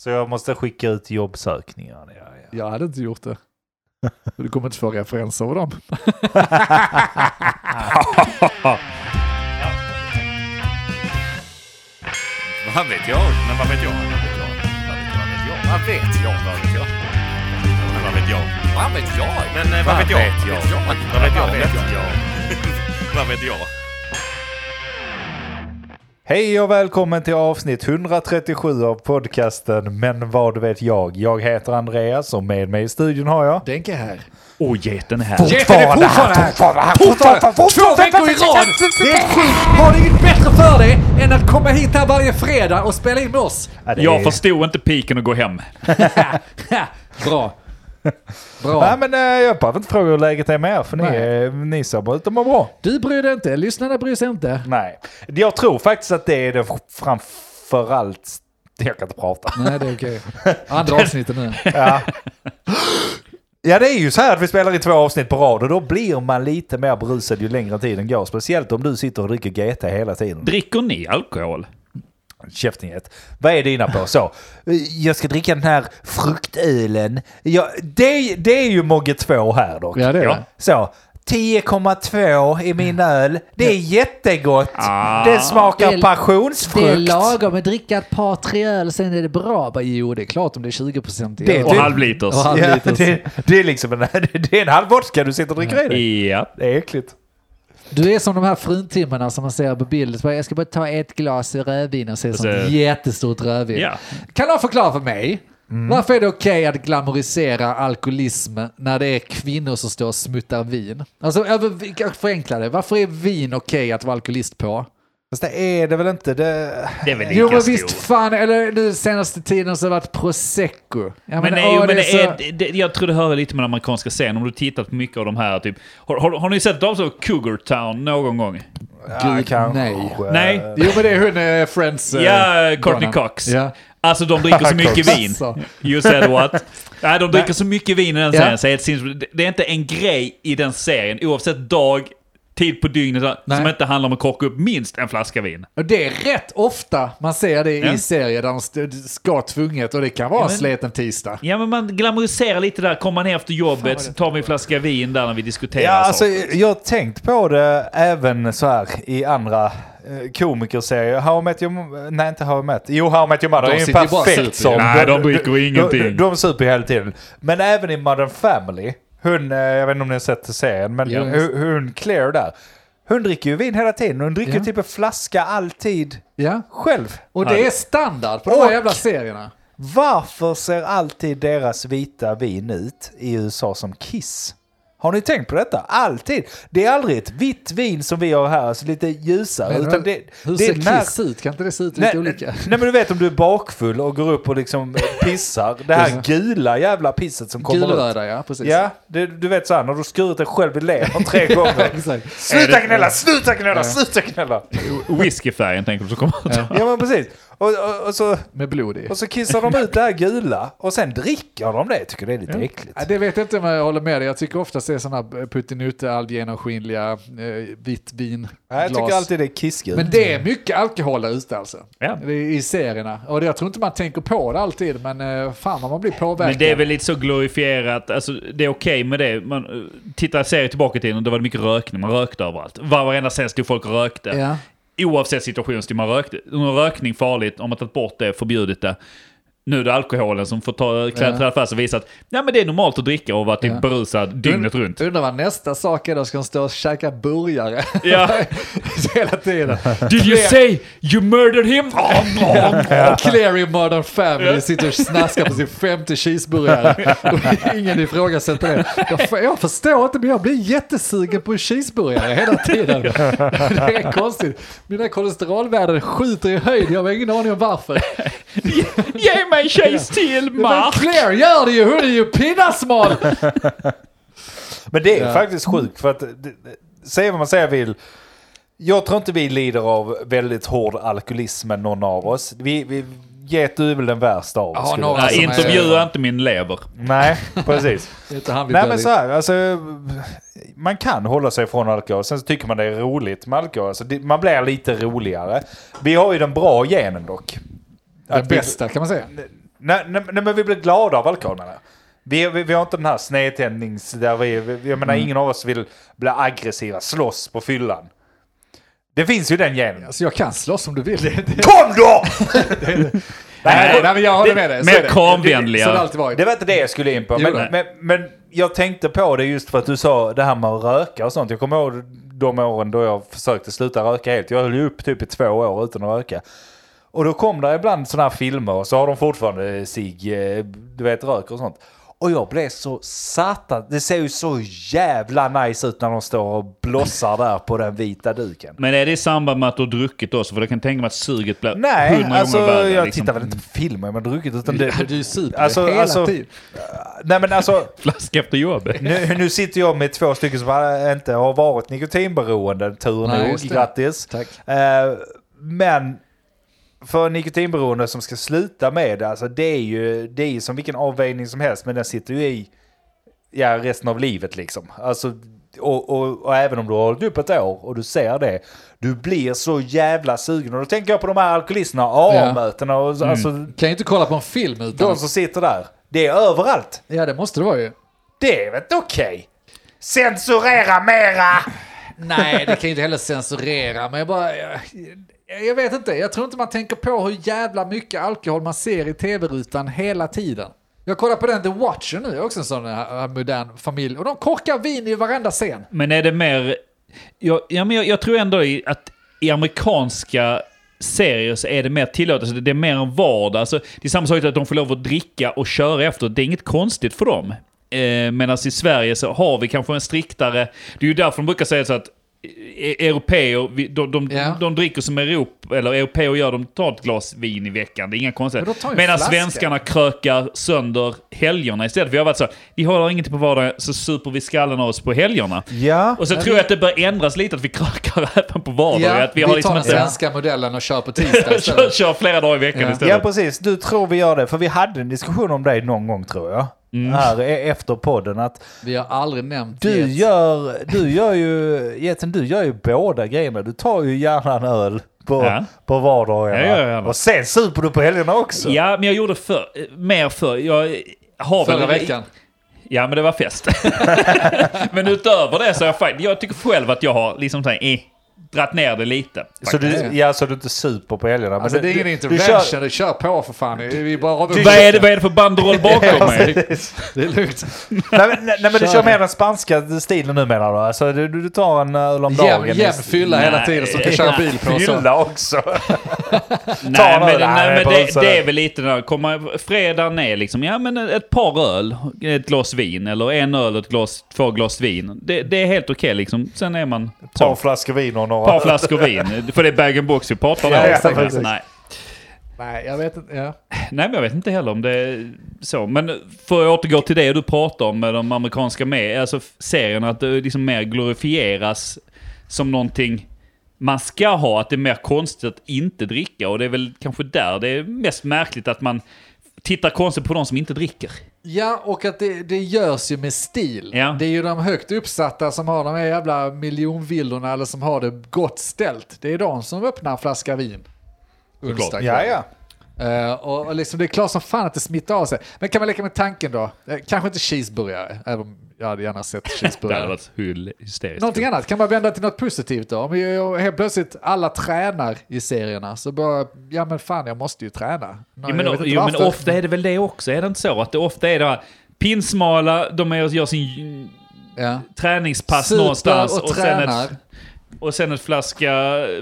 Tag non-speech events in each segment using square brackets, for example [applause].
Så jag måste skicka ut jobbsökningar. Ja, ja. Jag hade inte gjort det. Du kommer inte få referenser av dem. Vad vet jag? Men vad vet jag? Vad vet jag? Vad vet jag? Vad vet jag? Vad vet jag? Men vad vet jag? Men eh, vad vet jag? Vad vet jag? Vad vet jag? Hej och välkommen till avsnitt 137 av podcasten Men vad vet jag? Jag heter Andreas och med mig i studion har jag... Denke här. Och geten är här. Fortfarande här! Fortfarande! Två veckor i rad! Det är sjukt! Har ni inget bättre för dig än att komma hit här varje fredag och spela in med oss? Ja, det är- Jag förstod inte piken att gå hem. [laughs] Bra. [laughs] Nej Bra. men eh, jag behöver inte fråga hur läget är med er för ni, Nej. ni ser ut att må bra. Du bryr dig inte, lyssnarna bryr sig inte. Nej, jag tror faktiskt att det är det framförallt... Jag kan inte prata. Nej, det är okej. [laughs] Andra avsnittet nu. [laughs] Ja. ja, det är ju så här att vi spelar i två avsnitt på rad och då blir man lite mer brusad ju längre tiden går. Speciellt om du sitter och dricker GT hela tiden. Dricker ni alkohol? Käften get. Vad är dina på? Så, jag ska dricka den här fruktölen. Ja, det, det är ju Mogge 2 här dock. Ja, det är Ja. Så, 10,2 i min öl. Det är jättegott. Ah. det smakar Det är- passionsfrukt. Det är lagom att dricka ett par, tre öl, sen är det bra. Bara, jo, det är klart om det är 20 procent i Det- öl. Och det- halvliters. Och halv- Ja, det, det är liksom en, [laughs] det är en halv vodka du sitter och dricker i dig. Ja. Det är äckligt. Du är som de här fruntimmerna som man ser på bild. Jag ska bara ta ett glas rödvin och se sånt så- jättestort rödvin. Ja. Kan någon förklara för mig? Varför är det okej att glamorisera alkoholism när det är kvinnor som står och smuttar vin? Alltså, förenkla det. Varför är vin okej att vara alkoholist på? Fast det är det väl inte. Det... Det är väl Jo lika men stor. visst fan, eller nu senaste tiden så har det varit prosecco. Jag Men, menar, nej, åh, jo, men det är det så- är, det, jag tror det hör lite med den amerikanska scenen. Om du tittat på mycket av de här, typ... Har, har, har ni sett dem av Cougar Town någon gång? Gud, kanske. nej. Nej. Jo men det är hon eh, Friends... eh, Ja, Courtney. Cox. Ja. Alltså de dricker så [laughs] mycket vin. Alltså. You said what? [laughs] Nej, de dricker så mycket vin i den Ja. serien. Så det, syns- det- det är inte en grej i den serien, oavsett dag, tid på dygnet, som Nej. inte handlar om att korka upp minst en flaska vin. Och det är rätt ofta man ser det Ja. i serier där de ska tvunget och det kan vara Ja, en men- sleten tisdag. Ja, men man glamoriserar lite där. Kommer man ner efter jobbet så tar vi en flaska vin där när vi diskuterar Ja, alltså, jag har tänkt på det även så här i andra eh, komikerserier. How I Met Your... Nej, inte How I Met. Jo, How I Met Your Mother De är ju perfekt som... Nej, de dricker ingenting. De, de super hela tiden. Men även i Modern Family. Hon, eh, jag vet inte om ni har sett serien, men Ja. hon, hon Claire där. Hon dricker ju vin hela tiden. Hon dricker Ja. typ en flaska alltid Ja. själv. Och det är standard på de här jävla serierna. Varför ser alltid deras vita vin ut i USA som Kiss? Har ni tänkt på detta? Alltid. Det är aldrig ett vitt vin som vi har här, alltså lite ljusare. Men utan det, Hur det ser den här- Kiss ut? Kan inte det se ut Nej, lite olika? [laughs] nej men du vet om du är bakfull och går upp och liksom pissar. Det här gula jävla pisset som kommer ut. Gulröda ja, precis. Ja, det, du vet såhär när du skurit dig själv i levern tre [laughs] gånger. Exakt. Sluta gnälla, sluta gnälla, sluta gnälla! Whiskyfärgen tänker du som kommer ut. Ja. Ja men precis. Och, och, och, så, Med blod i. och så kissar de ut det här gula och sen dricker de det. Jag tycker det är lite äckligt. Ja, det vet jag inte om jag håller med dig. Jag tycker ofta se sådana puttinutte, allgenomskinliga, eh, vitt vin. Jag tycker alltid det är kissgult. Men det är mycket alkohol där ute alltså. Ja. Det är I serierna. Och det, jag tror inte man tänker på det alltid, men eh, fan vad man blir påverkad. Men det är väl lite så glorifierat, alltså det är okej med det. Man uh, tittar serier tillbaka i tiden och det var mycket rökning, man rökte överallt. Var- Varenda scen stod folk och rökte. Ja. Oavsett situation stod man och är rökning farligt, om man tagit bort det, förbjudit det. Nu är det alkoholen som får ta, klä, Ja. träda fast och visa att ja, men det är normalt att dricka och vara typ Ja. berusad dygnet runt. Undrar vad nästa sak är då, ska de stå och käka burgare Ja. [laughs] hela tiden? Did you say you murdered him? [laughs] Claire i Modern Family sitter och snaskar på sin femte cheeseburgare. [laughs] Och ingen ifrågasätter det. Jag, jag förstår inte, men jag blir jättesugen på en cheeseburgare hela tiden. Det är konstigt. Mina kolesterolvärden skjuter i höjd, jag har ingen aning om varför. Ge mig en cheese till, Men Mark! Claire gör det ju, hon är ju pinnasmal! [laughs] Men det är Ja. faktiskt sjukt för att, säga vad man säger vill, jag tror inte vi lider av väldigt hård alkoholism någon av oss. Vi, vi Get du är väl den värsta av oss. Ja, Nej, som är- intervjua inte min lever. Nej, precis. [laughs] Nej men så här, alltså, man kan hålla sig från alkohol, sen så tycker man det är roligt med alkohol. Alltså, det, man blir lite roligare. Vi har ju den bra genen dock. Vi- bästa kan man säga. Nej, nej, nej, men vi blir glada av alkohol menar jag. Vi, vi, vi har inte den här snedtändnings... Där vi, vi, jag menar, ingen av oss vill bli aggressiva, slåss på fyllan. Det finns ju den genen. Alltså jag kan slåss om du vill. [laughs] Det, det, Kom då! [laughs] nej, nej, men jag håller med dig. Mer det. kramvänliga. Det alltid varit. Det var inte det jag skulle in på. Men, men, men jag tänkte på det just för att du sa det här med att röka och sånt. Jag kommer ihåg de åren då jag försökte sluta röka helt. Jag höll ju upp typ i två år utan att röka. Och då kom det ibland sådana här filmer och så har de fortfarande sig, eh, du vet, röker och sånt. Och jag blev så satan, det ser ju så jävla nice ut när de står och blossar där på den vita duken. Men är det i samband med att du har druckit också? För det kan jag tänka mig att suget blir Nej, hundra alltså gånger värre. jag liksom. tittar väl inte på filmer jag har druckit utan det... Ja, du super Alltså- hela alltså- tiden. Nej men alltså, [laughs] Flaska efter jobbet. nu, nu sitter jag med två stycken som inte har varit nikotinberoende, tur Nej, nog, grattis. Tack. Eh, men för en nikotinberoende som ska sluta med det, alltså det är ju det är ju som vilken avvägning som helst, men den sitter ju i ja, resten av livet liksom. Alltså, och, och, och även om du har hållit upp ett år och du ser det, du blir så jävla sugen. Och då tänker jag på de här alkoholisterna, AA-mötena och så- alltså Kan ju inte kolla på en film utan... de som sitter där. Det är överallt. Ja, det måste det vara ju. Det är väl inte okej? Censurera mera! Nej, det kan ju inte heller censurera, men jag bara... Jag, Eh, jag vet inte, jag tror inte man tänker på hur jävla mycket alkohol man ser i tv-rutan hela tiden. Jag kollar på den The Watcher nu, också en sån här modern familj, och de korkar vin i varenda scen. Men är det mer... Jag, ja, men jag, jag tror ändå att i amerikanska serier så är det mer tillåtet. Alltså, det är mer en vardag. Alltså, det är samma sak att de får lov att dricka och köra efter. Det är inget konstigt för dem. Eh, Medan i Sverige så har vi kanske en striktare... Det är ju därför de brukar säga så att Europeer, vi- de, de, Ja. de dricker som Europ, eller europeer gör, de tar ett glas vin i veckan. Det är inga Men konstigheter. Medan flaska. svenskarna krökar sönder helgerna istället. Vi har varit så, vi håller ingenting på vardagen, så super vi skallen av oss på helgerna. Ja. Och så tror jag att det bör ändras lite, att vi krökar [laughs] även på vardagar. Ja, att vi har liksom tar den inte... svenska modellen och kör på tisdag [laughs] kör, istället. kör flera dagar i veckan Ja. istället. Ja, precis. Du tror vi gör det. För vi hade en diskussion om det någon gång tror jag. Här e- efter podden. Att Vi har aldrig nämnt du gör, du gör ju, Jeten, du gör ju båda grejerna. Du tar ju gärna en öl på, Ja. på vardagarna. Ja, jag gör gärna. Och sen super du på helgerna också. Ja, men jag gjorde för, mer för. Jag har Förra väl... veckan. Ja, men det var fest. [laughs] men utöver det så är jag. Jag tycker själv att jag har liksom så här, eh, dratt ner det lite. Så du, ja, så du inte super på helgerna. Men Alltså det är ingen intervention, Du kör, du kör på för fan. Vi bara Du- Vad är, det, vad är det för banderoll [laughs] bakom mig? Det är lugnt. nej, men, nej, men du Kör. mer den spanska stilen nu menar du? Alltså du, du tar en öl om dagen. Jämn jämn fylla hela Nej. tiden som du kan köra bil på. Fylla också. [laughs] Nej, en men, öl. nej, Nej, men det, det är väl lite när komma, fredagen är liksom, ja men ett par öl, ett glas vin, eller en öl, ett glas, två glas vin. Det, det är helt okej liksom. Sen är man Ett par så. flaskor vin och Ett par flaskor vin. För det är bag-in-box vi pratar om. Ja, ja, precis. Nej. Nej, jag vet inte. Ja. Nej, men jag vet inte heller om det är så. Men för att återgå till det du pratar om med de amerikanska med, alltså serierna, att det liksom mer glorifieras som någonting man ska ha, att det är mer konstigt att inte dricka. Och det är väl kanske där det är mest märkligt att man tittar konstigt på de som inte dricker. Ja, och att det, det görs ju med stil. Ja. Det är ju de högt uppsatta som har de här jävla miljonvillorna eller som har det gott ställt. Det är de som öppnar en flaska vin. Onsdag. Ja, ja. Eh, och, och liksom, det är klart som fan att det smittar av sig. Men kan man leka med tanken då? Eh, kanske inte cheeseburgare, även om jag hade gärna sett [laughs] Det hade cheeseburgare. varit hur hysteriskt. Någonting annat, kan man vända till något positivt då? Om jag, helt plötsligt alla tränar i serierna så bara, ja men fan jag måste ju träna. Jag men, jo, men ofta är det väl det också, är det inte så? Att det ofta är det här pinsmala, de är och gör sin Ja. träningspass Super någonstans och och, sen tränar. ett, och sen ett flaska,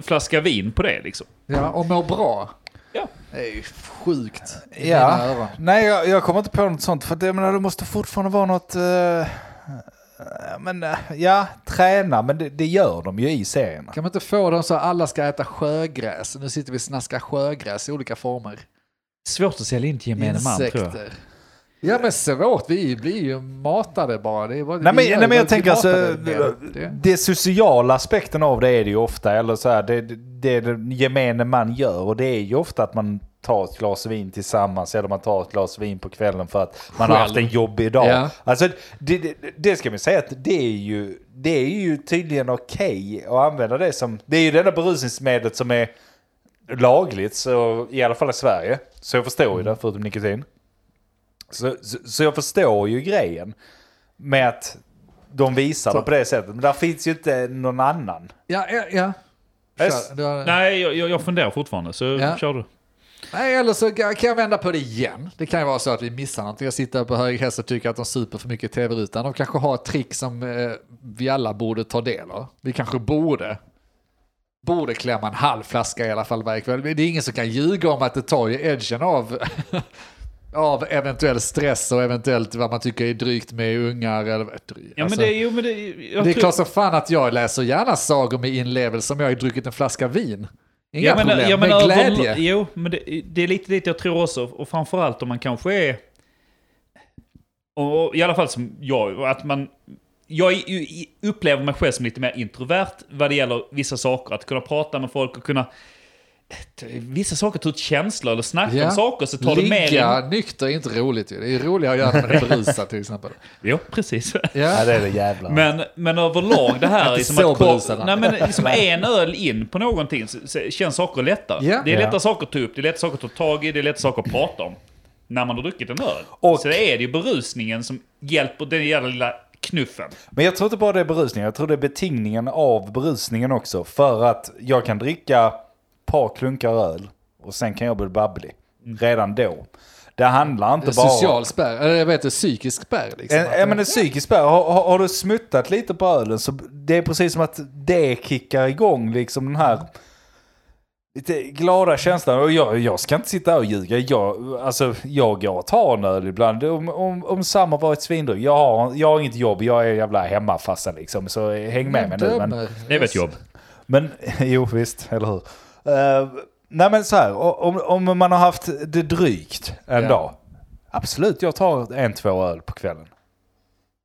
flaska vin på det liksom. Ja, och mår bra. Ja. Det är ju sjukt Ja. Nej, jag, jag kommer inte på något sånt. För det, jag menar, det måste fortfarande vara något... eh, men eh, ja, träna. Men det, det gör de ju i serierna. Kan man inte få dem så att alla ska äta sjögräs? Nu sitter vi och snaskar sjögräs i olika former. Svårt att sälja in till gemene man tror jag. Ja men svårt, vi blir ju matade bara. Det är bara Nej men, gör nej, men jag tänker alltså, det, Det- sociala aspekten av det är det ju ofta, eller så här, det, det den gemene man gör och det är ju ofta att man tar ett glas vin tillsammans eller man tar ett glas vin på kvällen för att man har Själv. haft en jobbig dag. Ja. Alltså, det, det, det ska man säga att det är ju, det är ju tydligen okej att använda det som, det är ju det enda berusningsmedlet som är lagligt, så, i alla fall i Sverige. Så jag förstår ju det, förutom nikotin. Så, så, så jag förstår ju grejen med att de visar det på det sättet. Men där finns ju inte någon annan. Ja, ja, ja. Kör, har- Nej, jag, jag jag funderar fortfarande, så Ja. kör du. Nej, eller så kan jag vända på det igen. Det kan ju vara så att vi missar någonting. Jag sitter på hög häst och tycker att de super för mycket i tv-rutan. De kanske har ett trick som eh, vi alla borde ta del av. Vi kanske borde. Borde klämma en halv flaska i alla fall varje kväll. Det är ingen som kan ljuga om att det tar ju edgen av, [laughs] av eventuell stress och eventuellt vad man tycker är drygt med ungar. Eller, drygt, Ja, alltså. men det är jo, men det, Det är tror- klart som fan att jag läser gärna sagor med inlevelse om jag har druckit en flaska vin. Inga Ja, men, problem, ja, men med över- glädje. Jo, men det, det är lite dit jag tror också. Och framförallt om man kanske är... Och, i alla fall som jag, att man... Jag upplever mig själv som lite mer introvert vad det gäller vissa saker. Att kunna prata med folk och kunna... Vissa saker tar ut känslor eller snacka Ja. om saker så tar det mer... Ligga In... nykter är inte roligt ju. Det är roligare att göra man är berusad till exempel. Jo, precis. Ja, Ja. det är det jävla. Men, men överlag det här [laughs] liksom så att... Berusad. nej men liksom [laughs] en öl in på någonting så, så känns saker lättare. Ja. Det är Ja. lättare saker att ta upp, det är lättare saker att ta tag i, det är lättare saker att prata om. När man har druckit en öl. Och- så det är det ju berusningen som hjälper den jävla lilla knuffen. Men jag tror inte bara det är berusningen, jag tror det är betingningen av berusningen också. För att jag kan dricka par klunkar öl och sen kan jag bli babblig. Redan då. Det handlar inte bara Social spärr, eller jag vet det, psykisk spärr liksom. Ja, men en psykisk spärr. Har, har, har du smuttat lite på ölen så det är precis som att det kickar igång liksom den här lite glada känslan. Och jag, jag ska inte sitta här och ljuga. Jag, alltså, jag går och tar en öl ibland. Om, om, om samma varit svindryg. Jag har, jag har inget jobb, jag är jävla hemmafassa liksom. Så häng med mig nu. Men. Det är väl ett jobb. men [laughs] jo visst, eller hur. Uh, nej men så här, om, om man har haft det drygt en Ja. dag. Absolut, jag tar en, två öl på kvällen.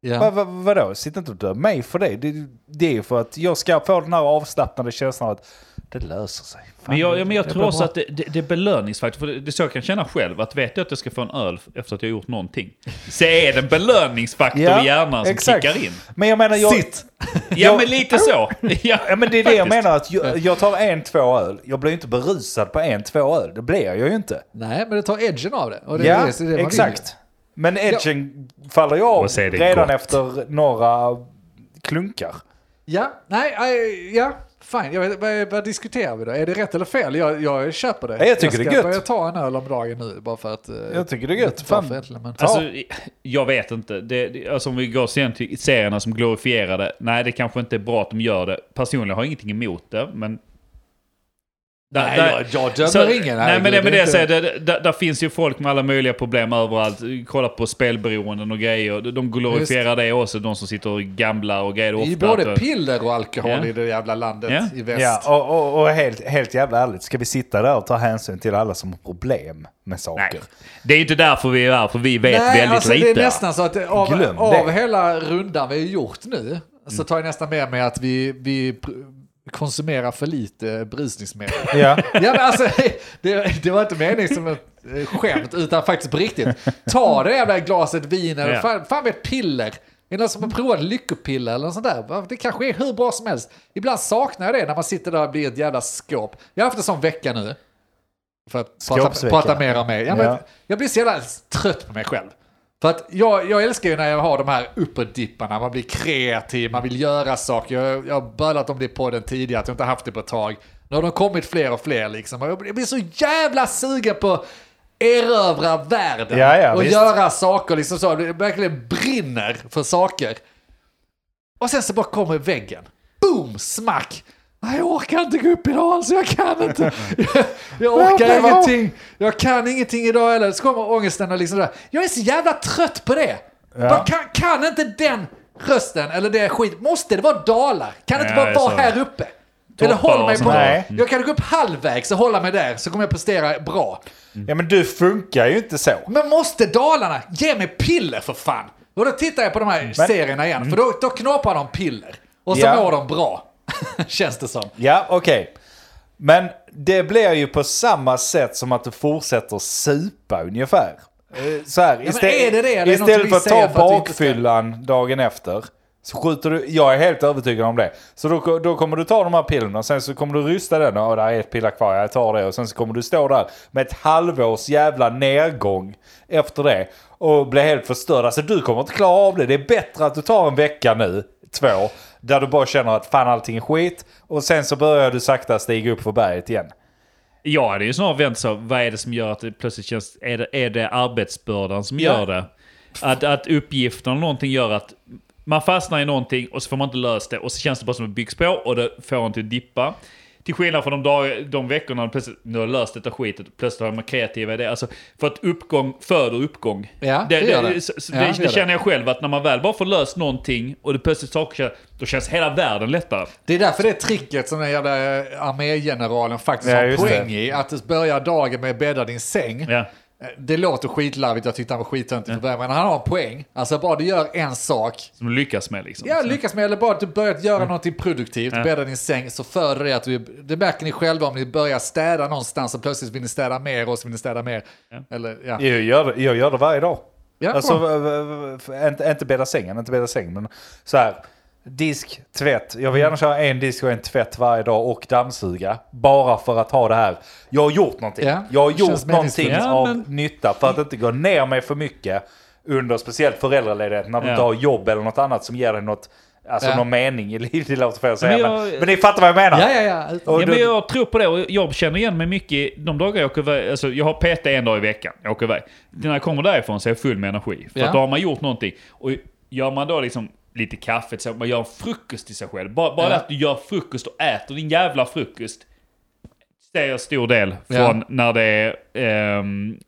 Ja. Va, va, vadå? Sitt inte och döm mig för det. det. Det är för att jag ska få den här avslappnade känslan att det löser sig. Fan, Men jag, ja, men jag tror också bra. att det, det, det är belöningsfaktor. För det, det är så jag kan känna själv. Att vet jag att jag ska få en öl efter att jag har gjort någonting. Så är det en belöningsfaktor Ja, i hjärnan som exakt. kickar in. Men jag menar, jag, Sitt! [laughs] Ja, Jag- men lite så. Ja, [laughs] Ja men det är det jag menar att jag, jag tar en, två öl. Jag blir inte berusad på en, två öl. Det blir jag ju inte. Nej, men det tar edgen av det. Och det, ja, det, det exakt. Men edgen faller ju av redan gott. efter några klunkar. Ja, nej, ja, fine. Jag vet, vad, vad diskuterar vi då? Är det rätt eller fel? Jag, jag köper det. Ja, jag tycker ska det är gött. börja ta en öl om dagen nu, bara för att... eh, Jag tycker det är gött. Fan. egentligen, men... Alltså, jag vet inte. Det, alltså om vi går sen till serierna som glorifierar det. Nej, det kanske inte är bra att de gör det. Personligen har jag ingenting emot det, men... Där- Nej, där- jag, jag dömer så- ingen. Nej, men det, men det, jag säger, det, där, där finns ju folk med alla möjliga problem överallt. Kolla på spelberoenden och grejer. De glorifierar det också, de som sitter och gamblar och grejer Det är ju både piller och alkohol Ja. i det jävla landet Ja. i väst. Ja, och, och, och helt, helt jävla ärligt, ska vi sitta där och ta hänsyn till alla som har problem med saker? Nej, det är inte därför vi är här, för vi vet Nej, väldigt alltså, lite. Det är nästan så att av, av hela rundan vi har gjort nu så tar jag nästan med mig att vi, vi konsumerar för lite berusningsmedel. [laughs] Ja. ja, men alltså, det, det var inte meningen som ett eh, skämt utan faktiskt på riktigt. Ta det jävla glaset vin eller Ja. fan, fan vet piller. Är det någon som har provat lyckopiller eller något sånt där? Det kanske är hur bra som helst. Ibland saknar jag det när man sitter där och blir ett jävla skåp. Jag har haft en sån vecka nu. För att prata, prata mer om mig. Ja, men Ja. Jag blir så jävla trött på mig själv. För att jag, jag älskar ju när jag har de här uppåtdipparna, man blir kreativ, man vill göra saker. Jag, jag har bölat om det på den tidigare, att jag inte haft det på ett tag. Nu har de kommit fler och fler liksom. Och jag blir- så jävla sugen på erövra världen. Ja, ja, och visst. göra saker liksom så. Jag verkligen brinner för saker. Och sen så bara kommer väggen. Boom, smack. Nej, jag orkar inte gå upp idag alltså, jag kan inte. [laughs] Jag, jag orkar Varför? ingenting. Jag kan ingenting idag heller. Så kommer ångesten och liksom där. Jag är så jävla trött på det. Bara, kan, kan inte den rösten eller det skit, måste det vara dalar? Kan det inte Ja, bara vara här uppe? Eller Toppar håll mig på... där. Jag kan gå upp halvvägs och hålla mig där så kommer jag prestera bra. ja, men du funkar ju inte så. Men måste Dalarna ge mig piller för fan? Och då tittar jag på de här serierna igen, för då, då knaprar de piller. Och så Mm. Ja. mår de bra. [laughs] Känns det som. Ja, okej. Men det blir ju på samma sätt som att du fortsätter supa ungefär. Eh, Så här, men är det det, det istället för att ta för inte ska- bakfyllan dagen efter. Så skjuter du, jag är helt övertygad om det. Så då, då kommer du ta de här pillerna, sen så kommer du rysta den och där är ett piller kvar, jag tar det. Och sen så kommer du stå där med ett halvårs jävla nedgång efter det. Och bli helt förstörd. Alltså du kommer inte klara av det. Det är bättre att du tar en vecka nu, två. Där du bara känner att fan allting är skit. Och sen så börjar du sakta stiga upp för berget igen. Jag hade ju snarare vänt så, vad är det som gör att det plötsligt känns, är det, är det arbetsbördan som Ja. gör det? Att, att uppgiften eller någonting gör att man fastnar i någonting och så får man inte löst det och så känns det bara som att det byggs på och det får en till att dippa. Till skillnad från de, dag, de veckorna när plötsligt, nu har jag löst detta skitet, plötsligt har man kreativa idéer. Alltså, för att uppgång föder uppgång. Ja, det gör det. så- så Ja, det, det det det. känner jag själv, att när man väl bara får löst någonting och det plötsligt saker, då känns hela världen lättare. Det är därför det tricket som den jävla eh, armégeneralen faktiskt Ja, har poäng det. i. Att du börjar dagen med att bädda din säng. Ja. Eh, Det låter skitlarvigt, jag tyckte han var skittöntig för början, men han har en poäng. Alltså bara du gör en sak, Som du lyckas med liksom. ja lyckas med, eller bara att du börjat göra någonting produktivt, Ja. bädda din säng, så föder det att du, det märker ni själva om ni börjar städa någonstans och plötsligt vill ni städa mer och så vill ni städa mer. Eller, ja. Jag gör, det- jag gör det varje dag. Ja, alltså, v- v- inte, inte bädda sängen, inte bädda sängen, men så här. Disk, tvätt. Jag vill gärna köra en disk och en tvätt varje dag och dammsuga. Bara för att ha det här. Jag har gjort någonting. Ja, jag har gjort någonting. Ja, av men- nytta för att inte gå ner mig för mycket under speciellt föräldraledighet när du Ja. inte har jobb eller något annat som ger dig något, alltså Ja. någon mening i livet. Det låter fel att säga, Men men, jag- men, ni fattar vad jag menar. ja, ja, ja. Ja, men jag tror på det och jag känner igen mig mycket de dagar jag åker iväg. Alltså, jag har PT en dag i veckan. Jag åker iväg. När jag kommer därifrån så är jag full med energi. För Ja. att då har man gjort någonting. Och gör man då liksom lite kaffe, så man gör en frukost till sig själv. Bara, bara Ja. att du gör frukost och äter din jävla frukost. En stor del Ja. från när det är... ehm,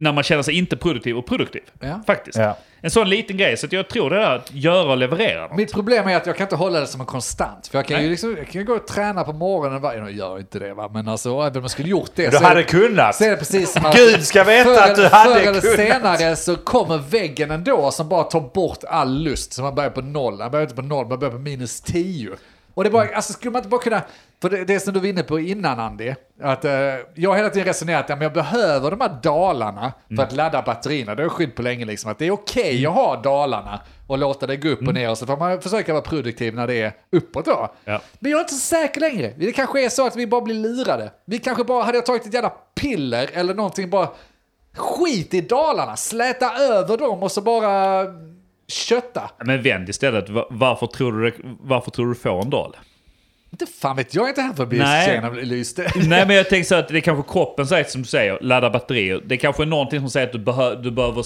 när man känner sig inte produktiv och produktiv. Ja. Faktiskt. Ja. En sån liten grej. Så att jag tror det där att göra och leverera. något. Mitt problem är att jag kan inte hålla det som en konstant. För jag kan ju Nej. liksom, jag kan ju gå och träna på morgonen, varje- jag gör inte det va, men alltså även om jag skulle gjort det Du så hade det- kunnat. Så är det precis som att Gud ska veta förr att du hade Förr eller kunnat. senare så kommer väggen ändå som bara tar bort all lust. Så man börjar på noll. Man börjar inte på noll, man börjar på minus tio. Och det bara, alltså skulle man inte bara kunna, för det, det som du var inne på innan Andy, att eh, jag har hela tiden resonerat att jag behöver de här dalarna för att ladda batterierna. Det har jag skydd på länge liksom, att det är okej att ha dalarna och låta det gå upp och ner och så får man försöka vara produktiv när det är uppåt då. Ja. Men jag är inte så säker längre. Det kanske är så att vi bara blir lurade. Vi kanske bara, hade jag tagit ett jävla piller eller någonting, bara skit i dalarna, släta över dem och så bara kötta. Men vänd istället. Va- Varför tror du, varför tror du du får en dal? Inte fan vet jag, är inte här för att bli Nej. genomlyst. [laughs] Nej men jag tänker så att det är kanske kroppen säger som du säger, ladda batterier. Det kanske är någonting som säger att du, behö, du behöver...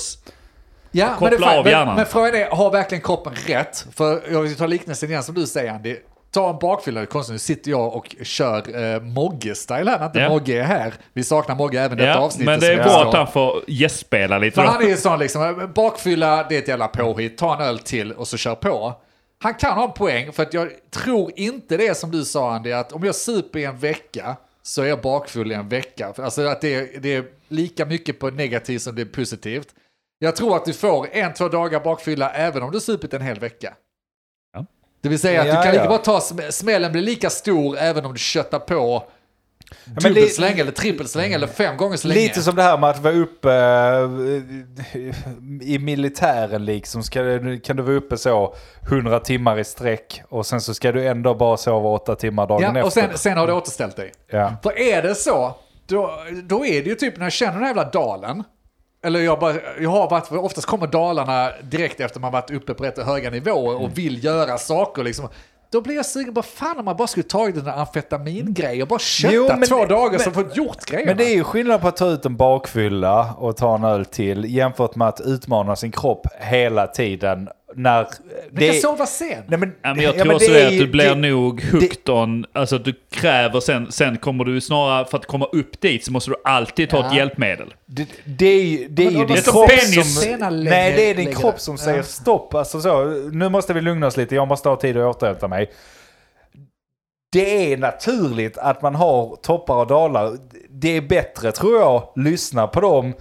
Ja, Koppla men, det är av men, hjärnan. men frågan är, har verkligen kroppen rätt? För jag vill ta liknelsen igen som du säger Andy. Ta en bakfylla, konstigt, nu sitter jag och kör eh, Mogge-style här när inte Ja. Mogge är här. Vi saknar Mogge även detta Ja, avsnittet. men det är bra att han får gästspela lite. För han är ju sån liksom, bakfylla det är ett jävla påhitt, ta en öl till och så kör på. Han kan ha en poäng, för att jag tror inte det som du sa Andy, att om jag super i en vecka så är jag bakfull i en vecka. Alltså att det är, det är lika mycket på negativt som det är positivt. Jag tror att du får en, två dagar bakfylla även om du supit en hel vecka. Ja. Det vill säga att Ja, du kan lika ja. bara ta, sm- smällen blir lika stor även om du köttar på men dubbelt så länge, eller trippelt så länge, eller fem gånger så länge. Lite som det här med att vara uppe eh, i militären liksom. Ska, kan du vara uppe så 100 timmar i sträck och sen så ska du ändå bara sova 8 timmar dagen Ja, efter. och sen, sen har du återställt dig. Ja. För är det så, då, då är det ju typ när jag känner den här jävla dalen, eller jag, bara, jag har varit, för oftast kommer dalarna direkt efter man varit uppe på rätt höga nivåer och vill göra saker liksom. Då blir jag sugen på, fan om man bara skulle tagit den där amfetamiнгrejen och bara köttat Jo, men två dagar men- så fått gjort grejerna. Men det är ju skillnad på att ta ut en bakfylla och ta en öl till jämfört med att utmana sin kropp hela tiden. När Men kan sova sen. Nej, men, Ja, men jag ja, tror men också det det är att du blir det- nog hooked on, alltså att du kräver sen, sen kommer du snarare, för att komma upp dit så måste du alltid ta ett Ja. hjälpmedel. Det, det är ju, det är ju din kropp penis- som... Lägger- Nej, det är din lägger kropp det. som Ja. säger stopp. Alltså så, nu måste vi lugna oss lite, jag måste ha tid att återhämta mig. Det är naturligt att man har toppar och dalar. Det är bättre, tror jag, lyssna på dem.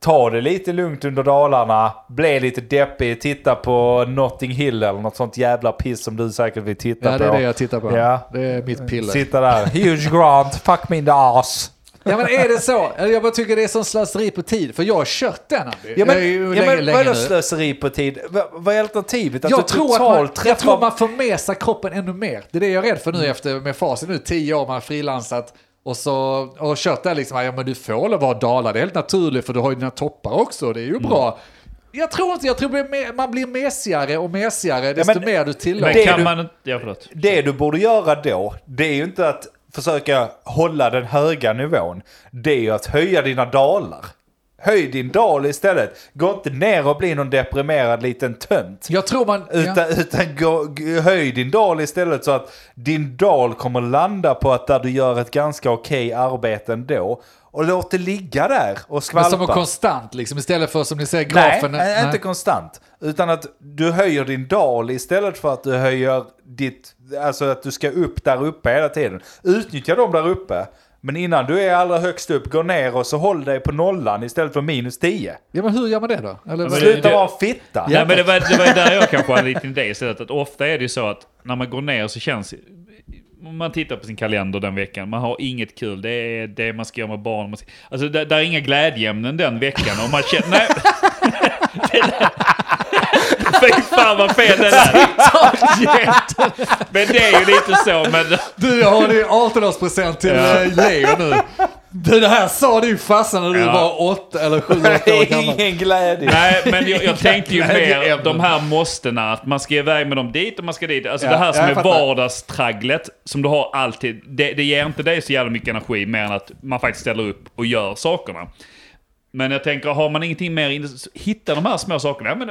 Ta det lite lugnt under dalarna, bli lite deppig, titta på Notting Hill eller något sånt jävla piss som du säkert vill titta Ja, på. det är det jag tittar på. Ja. Det är mitt piller. Sitta där, huge grant, fuck me in the ass. Ja men är det så? Jag bara tycker det är sån slöseri på tid. För jag har kört den. Ja, men, Jag ja, men vadå slöseri på tid? Va, vad är alternativet? Att Jag du tror, att man, jag träffar... tror man sig kroppen ännu mer. Det är det jag är rädd för nu efter med facit nu, tio år man har frilansat och så och kört där liksom, ja men du får väl vara dalar, det är helt naturligt för du har ju dina toppar också, det är ju Mm. bra. Jag tror inte, jag tror man blir mesigare och mesigare desto men- mer du Men tillåter. Det kan du- man. Ja, förlåt. Det du borde göra då, det är ju inte att försöka hålla den höga nivån. Det är ju att höja dina dalar. Höj din dal istället. Gå inte ner och bli någon deprimerad liten tönt. Jag tror man... ja. Utan, utan gå, höj din dal istället så att din dal kommer landa på att där du gör ett ganska okej arbete ändå. Och låt det ligga där och Men skvalpa. som en konstant liksom, istället för som ni Nej, grafen. nej, inte konstant. Utan att du höjer din dal istället för att du höjer ditt... Alltså att du ska upp där uppe hela tiden. Utnyttja dem där uppe. Men innan du är allra högst upp, gå ner och så håll dig på nollan istället för minus 10. Ja men hur gör man det då? Eller, men vad- det- Sluta vara fitta. Ja, men det var, det var där jag kanske hade en liten idé istället. Att ofta är det ju så att när man går ner så känns... Om man tittar på sin kalender den veckan, man har inget kul. Det är det man ska göra med barn. Ska, alltså det, där är inga glädjeämnen den veckan. Och man känner... Nej. [laughs] Fan vad fel det där Men det är ju lite så. Men, Du, jag har din 18-årspresent till Ja. eh, Leo nu. Du, det här sa din farsa när du Ja. var åtta eller sju, åtta år gammal. Ingen glädje. Nej, men jag, jag tänkte ju mer de här måstena, att man ska iväg med dem dit och man ska dit. Alltså Ja, det här som är fattar. vardagstragglet, som du har alltid, det, det ger inte dig så jävla mycket energi mer än att man faktiskt ställer upp och gör sakerna. Men jag tänker, har man ingenting mer, hitta de här små sakerna, ja, men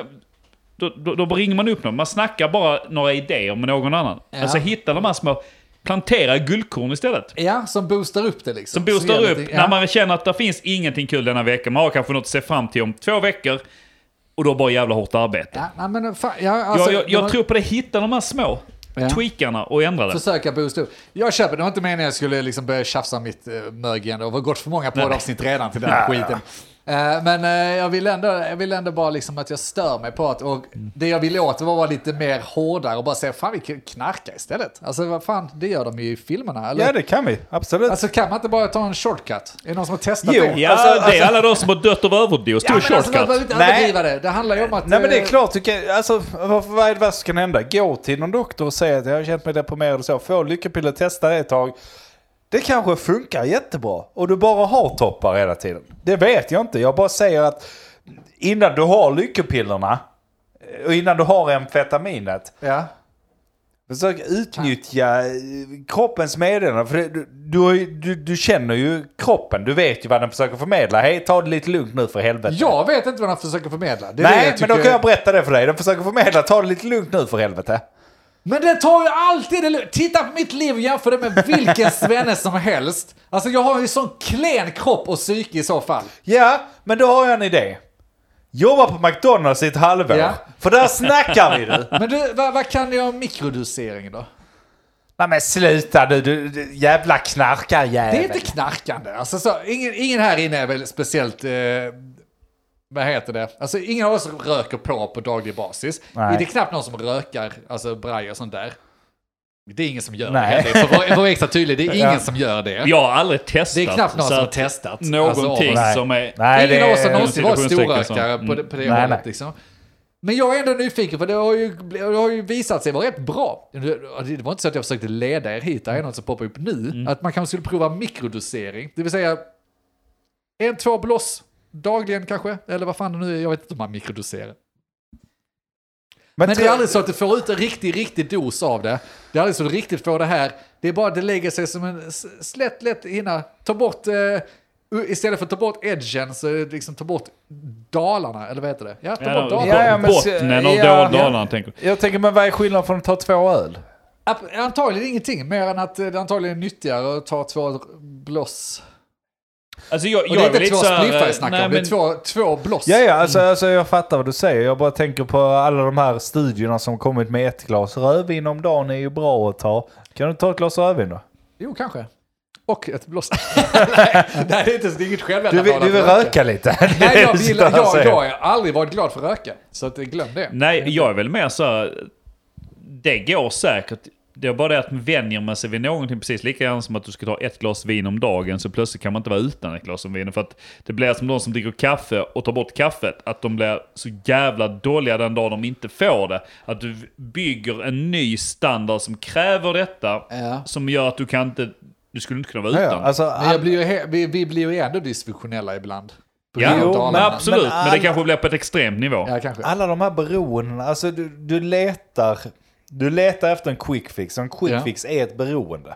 då, då, då ringer man upp någon. Man snackar bara några idéer med någon annan. Ja. Alltså hitta de här små, plantera guldkorn istället. Ja, som boostar upp det liksom. Som boostar upp det- när ja. man känner att det finns ingenting kul denna vecka. Man har kanske något att se fram till om två veckor. Och då bara jävla hårt arbete. Ja, nej, men fan, ja, alltså, jag jag, jag de- tror på det, hitta de här små Ja. tweakarna och ändra det. Försöka boosta upp. Jag köper, det var inte meningen att jag skulle liksom börja tjafsa mitt uh, mög igen. Det har gått för många poddavsnitt redan till den här skiten. Eh, men eh, jag, vill ändå, jag vill ändå bara liksom att jag stör mig på att, och det jag ville åt var att vara lite mer hårdare och bara säga fan vi kan knarka istället. Alltså vad fan, det gör de ju i filmerna. Eller? Ja, det kan vi. Absolut. Alltså kan man inte bara ta en shortcut? Är det någon som har testat Jo, det? Ja, Alltså, det är alltså- alla de som har dött av överdos. Ja, Tog men alltså, man shortcut. behöver inte Nej. det. Det handlar ju om att... Nej men det är eh, klart, du kan, alltså, vad, vad är det värsta som kan hända? Gå till någon doktor och säga att jag har känt mig deprimerad och så. Få lyckopiller, testa det ett tag. Det kanske funkar jättebra och du bara har toppar hela tiden. Det vet jag inte. Jag bara säger att innan du har lyckopillerna och innan du har amfetaminet. Ja. Försök utnyttja eh, kroppens meddelande. För det, du, du, du, du känner ju kroppen. Du vet ju vad den försöker förmedla. Hej, ta det lite lugnt nu för helvete. Jag vet inte vad han försöker förmedla. Det det Nej, jag men då kan jag berätta det för dig. Den försöker förmedla, ta det lite lugnt nu för helvete. Men det tar ju alltid det lugnt. Titta på mitt liv och jämför det med vilken [laughs] svenne som helst. Alltså jag har ju sån klen kropp och psyke i så fall. Ja, men då har jag en idé. Jobba på McDonalds i ett halvår. Ja. För där snackar vi du. [laughs] Men du, vad, vad kan du om mikrodosering då? Nej men sluta du, du, du jävla knarkarjävel. Det är inte knarkande. Alltså, så, ingen, ingen här inne är väl speciellt... Eh, vad heter det? Alltså ingen av oss röker på på daglig basis. Nej. Det är knappt någon som rökar, alltså braj och sånt där. Det är ingen som gör Nej. det. För att vara- extra tydlig, det är [laughs] ingen Ja. som gör det. Jag har aldrig testat. Det är knappt någon som har testat. Någonting Alltså, som är... Nej, Ingen det av oss har är... någonsin varit storrökare på det, på det Nej, hållet. Liksom. Men jag är ändå nyfiken för det har, ju, det har ju visat sig vara rätt bra. Det var inte så att jag försökte leda er hit, det här är något som poppar upp nu. Mm. Att man kanske skulle prova mikrodosering, det vill säga en, två bloss dagligen kanske, eller vad fan det nu är, jag vet inte om man mikrodoserar. Men, det tror- är aldrig så att du får ut en riktig, riktig dos av det. Det är aldrig så att du riktigt får det här. Det är bara att det lägger sig som en slätt, lätt hinna. Ta bort, eh, istället för att ta bort edgen så det liksom ta bort dalarna, eller vad heter det? Ja, ta Ja, bort bo- dalarna. Ja, ja, men bottnen av ja. dalarna tänker jag. Jag tänker, men vad är skillnaden från att ta två öl? Antagligen ingenting, mer än att det antagligen är nyttigare att ta två bloss. Alltså jag, Och jag det är är inte två spliffar jag eh, snackar nej, om, det är men- två, två bloss. Ja, ja, alltså, alltså jag fattar vad du säger. Jag bara tänker på alla de här studierna som kommit med ett glas rödvin om dagen är ju bra att ta. Kan du ta ett glas rödvin då? Jo, kanske. Och ett bloss. nej, [laughs] nej, det är inte det är inget Du självändamål vill, att du vill röka lite? [laughs] Nej, jag, du och jag, säger. jag har aldrig varit glad för att röka. Så att, glöm det. Nej, jag är väl mer så här, Det går säkert. Det är bara det att vänjer man sig vid någonting precis lika gärna som att du ska ta ett glas vin om dagen så plötsligt kan man inte vara utan ett glas vin. För att det blir som de som dricker kaffe och tar bort kaffet, att de blir så jävla dåliga den dag de inte får det. Att du bygger en ny standard som kräver detta, Ja. som gör att du kan inte, du skulle inte kunna vara utan. ja, alltså, blir vi, vi blir ju ändå dysfunktionella ibland. På Ja, Jo, men absolut. men Men, det alla- kanske blir på ett extremt nivå. Ja, alla de här beroendena, alltså du, du letar, du letar efter en quick fix och en quick Ja. fix är ett beroende.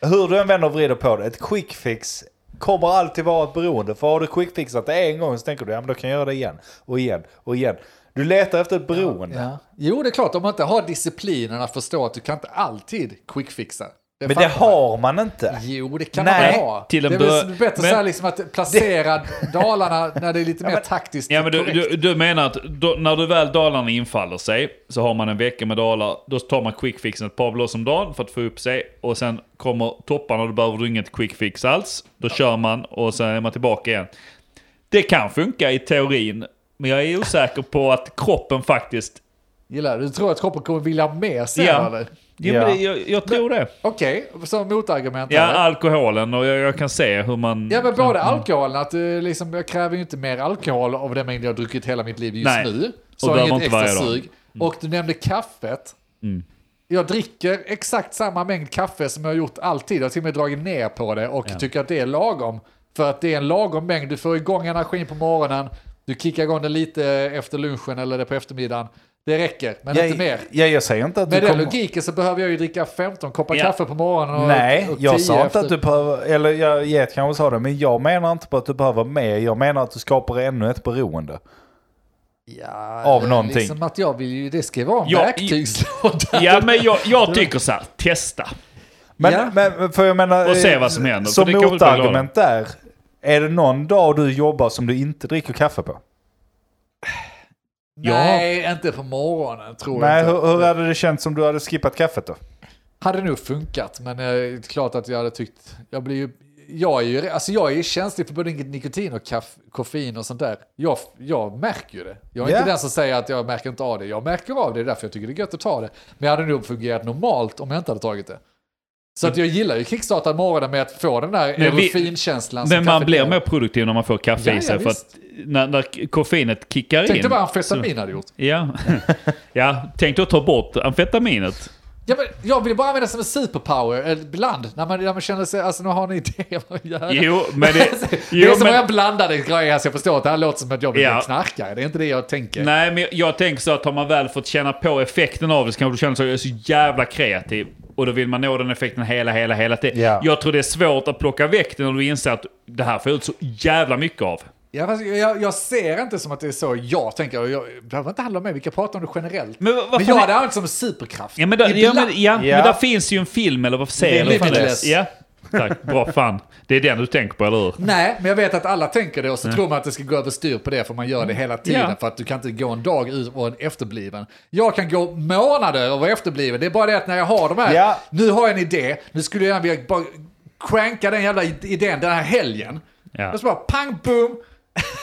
Hur du än vänder och vrider på det, ett quick fix kommer alltid vara ett beroende. För har du quick fixat det en gång så tänker du, ja men då kan jag göra det igen och igen och igen. Du letar efter ett beroende. Ja. Jo, det är klart, om man inte har disciplinen att förstå att du kan inte alltid quickfixa. Det Men det har man inte. Jo, det kan Nej, man ha. till en det är väl bättre men- så här liksom att placera Dalarna när det är lite mer taktiskt Ja men du, du, du menar att då, när du väl Dalarna infaller sig så har man en vecka med Dalar, då tar man quickfixen ett par blås om dagen för att få upp sig och sen kommer topparna och då behöver du inget quickfix alls. Då kör man och sen är man tillbaka igen. Det kan funka i teorin, men jag är osäker på att kroppen faktiskt... Gillar du? Du tror att kroppen kommer vilja mer sen Ja. eller? Ja, Ja. Men jag, jag tror det. Okej, som motargument. Ja, här. alkoholen och jag, jag kan se hur man... Ja men både Mm. alkoholen, att eh, liksom, jag kräver ju inte mer alkohol av den mängd jag har druckit hela mitt liv just Nej. nu. Och Så har behöver jag inget inte extra sug. Och du nämnde kaffet. Mm. Jag dricker exakt samma mängd kaffe som jag har gjort alltid. Jag har till och med dragit ner på det och tycker att det är lagom. För att det är en lagom mängd. Du får igång energin på morgonen. Du kickar igång den lite efter lunchen eller på eftermiddagen. Det räcker, men inte mer. Jag, jag säger inte att Med du den kommer... logiken så behöver jag ju dricka 15 koppar Ja. kaffe på morgonen och, Nej, och jag 10 sa inte efter. att du behöver, eller jag get kanske sa det, men jag menar inte på att du behöver mer. Jag menar att du skapar ännu ett beroende. Ja, av någonting. Liksom att jag vill ju, det ska ju vara en Ja, verktygslåda. Ja men jag, jag tycker så här, testa. Men, Ja. men för jag menar, Och se eh, vad som händer, Som motargument där, är det någon dag du jobbar som du inte dricker kaffe på? Nej, inte på morgonen tror Nej, jag inte. hur, hur hade det känts om du hade skippat kaffet då? Hade nog funkat, men eh, det är klart att jag hade tyckt... Jag blir ju... Jag är ju alltså jag är ju känslig för både nikotin och kaff, koffein och sånt där. Jag, jag märker ju det. Jag är Ja. inte den som säger att jag märker inte av det. Jag märker av det, det är därför jag tycker det är gött att ta det. Men jag hade nog fungerat normalt om jag inte hade tagit det. Så att jag gillar ju kickstarta morgonen med att få den där som Men man blir mer produktiv när man får kaffe Ja, i sig. ja, för att när, när koffeinet kickar Tänk in. dig vad amfetamin hade gjort. Ja. [laughs] ja, tänk då ta bort amfetaminet. Ja, men jag vill bara använda det som en superpower, eller ibland, när man, när man känner sig, alltså nu har ni idé vad jag gör. Jo, men det... [laughs] det jo, är som men- jag blandade grejer, så jag förstår att det här låter som att jag vill Ja. knarkare. Det är inte det jag tänker. Nej, men jag tänker så att har man väl fått känna på effekten av det så kanske du känner sig jag är så jävla kreativ. Och då vill man nå den effekten hela, hela, hela tiden. Ja. Jag tror det är svårt att plocka väck det när du inser att det här får ut så jävla mycket av. Ja, fast jag, jag ser inte som att det är så jag tänker. Jag, behöver inte handla om mig, vi kan prata om det generellt. Men vad- vad men jag är- hade använt som superkraft. Ja men, då, ja, men, ja, Ja. men där finns ju en film eller vad det är. Limitless. Ja, tack. Bra fan. Det är den du tänker på, eller hur? Nej, men jag vet att alla tänker det och så tror man att det ska gå överstyr på det för man gör det hela tiden Ja. för att du kan inte gå en dag ut och en efterbliven. Jag kan gå månader och vara efterbliven. Det är bara det att när jag har de här, Ja. nu har jag en idé, nu skulle jag vilja bara cranka den jävla idén den här helgen. Ja. Och så bara pang boom,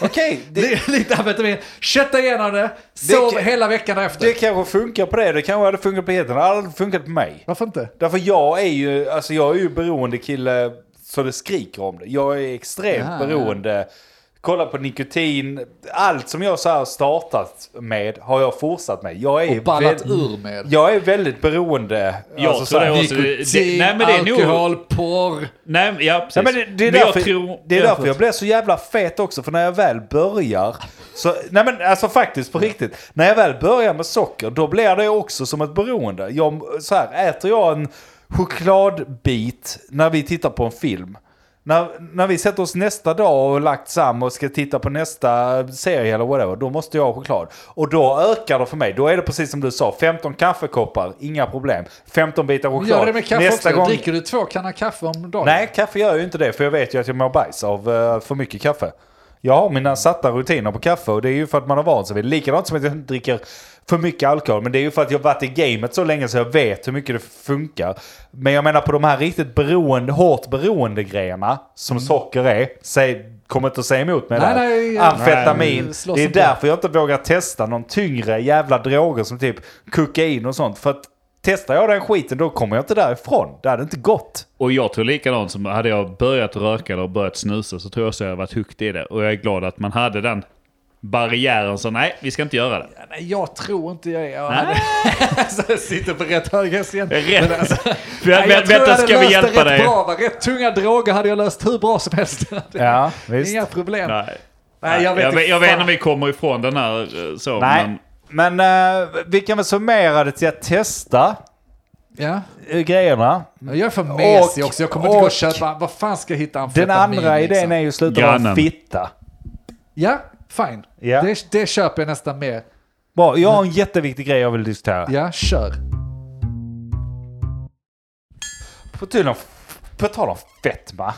Okej, [laughs] det det, är lite amfetamin, kötta igenom det, sov kan- hela veckan därefter. det kanske funkar på det. Det kanske hade funkat på Hedden. Det hade aldrig funkat på mig. Varför inte? Därför jag är ju, alltså jag är ju beroende kille så det skriker om det. Jag är extremt Ja, beroende. Kolla på nikotin. Allt som jag så här startat med har jag fortsatt med. Jag är, Och ballat ur med. jag är väldigt beroende. Jag alltså, så tror här- det också. Det- Nikotin, nej, men det är nog- alkohol, porr. Nej, ja precis. Ja, men det, det är Men därför, jag tror... det är därför jag blir så jävla fet också. För när jag väl börjar. Så, nej men alltså faktiskt på riktigt. När jag väl börjar med socker. Då blir det också som ett beroende. Jag, så här, äter jag en chokladbit när vi tittar på en film. När, när vi sätter oss nästa dag och lagt samman och ska titta på nästa serie eller whatever. Då måste jag ha choklad. Och då ökar det för mig. Då är det precis som du sa. 15 kaffekoppar, inga problem. 15 bitar choklad. Gör det med kaffe nästa också. gång, Dricker du två kanna kaffe om dagen? Nej, kaffe gör ju inte det för jag vet ju att jag mår bajs av eh, för mycket kaffe. Jag har mina satta rutiner på kaffe och det är ju för att man har vant sig vid det. Likadant som att jag inte dricker för mycket alkohol. Men det är ju för att jag har varit i gamet så länge så jag vet hur mycket det funkar. Men jag menar på de här riktigt beroende, hårt beroende grejerna som socker är. Säg, kommer inte att säga emot mig Nej, där. nej. Amfetamin. Nej, det är därför jag inte vågar testa någon tyngre jävla droger som typ kokain och sånt. För att testar jag den skiten då kommer jag inte därifrån. Det hade inte gått. Och jag tror likadant som hade jag börjat röka eller börjat snusa så tror jag också jag varit hooked i det. Och jag är glad att man hade den barriären så nej, vi ska inte göra det. Nej, jag tror inte jag är... Jag hade... så jag sitter på rätt hög häst igen. Rätt. Men alltså, [laughs] Vä- nej, jag vä- tror jag Vänta, hade löst hjälpa det rätt dig? Bra, va? rätt tunga droger hade jag löst hur bra som helst. Ja, [laughs] visst. Inga problem. Nej. Nej, jag vet jag, vet, jag inte om vi kommer ifrån den här eh, så. Nej, Men men eh, vi kan väl summera det till att testa Ja. eh, grejerna. Jag är för mesig också. Jag kommer inte gå och köpa... Vad fan ska jag hitta Den amfetamin? andra idén liksom? är ju att sluta vara en Grannen. fitta. Ja, fine. Ja. Det, det köper jag nästan mer. Bra, jag har en jätteviktig grej jag vill diskutera. Ja, kör. På tal om fetma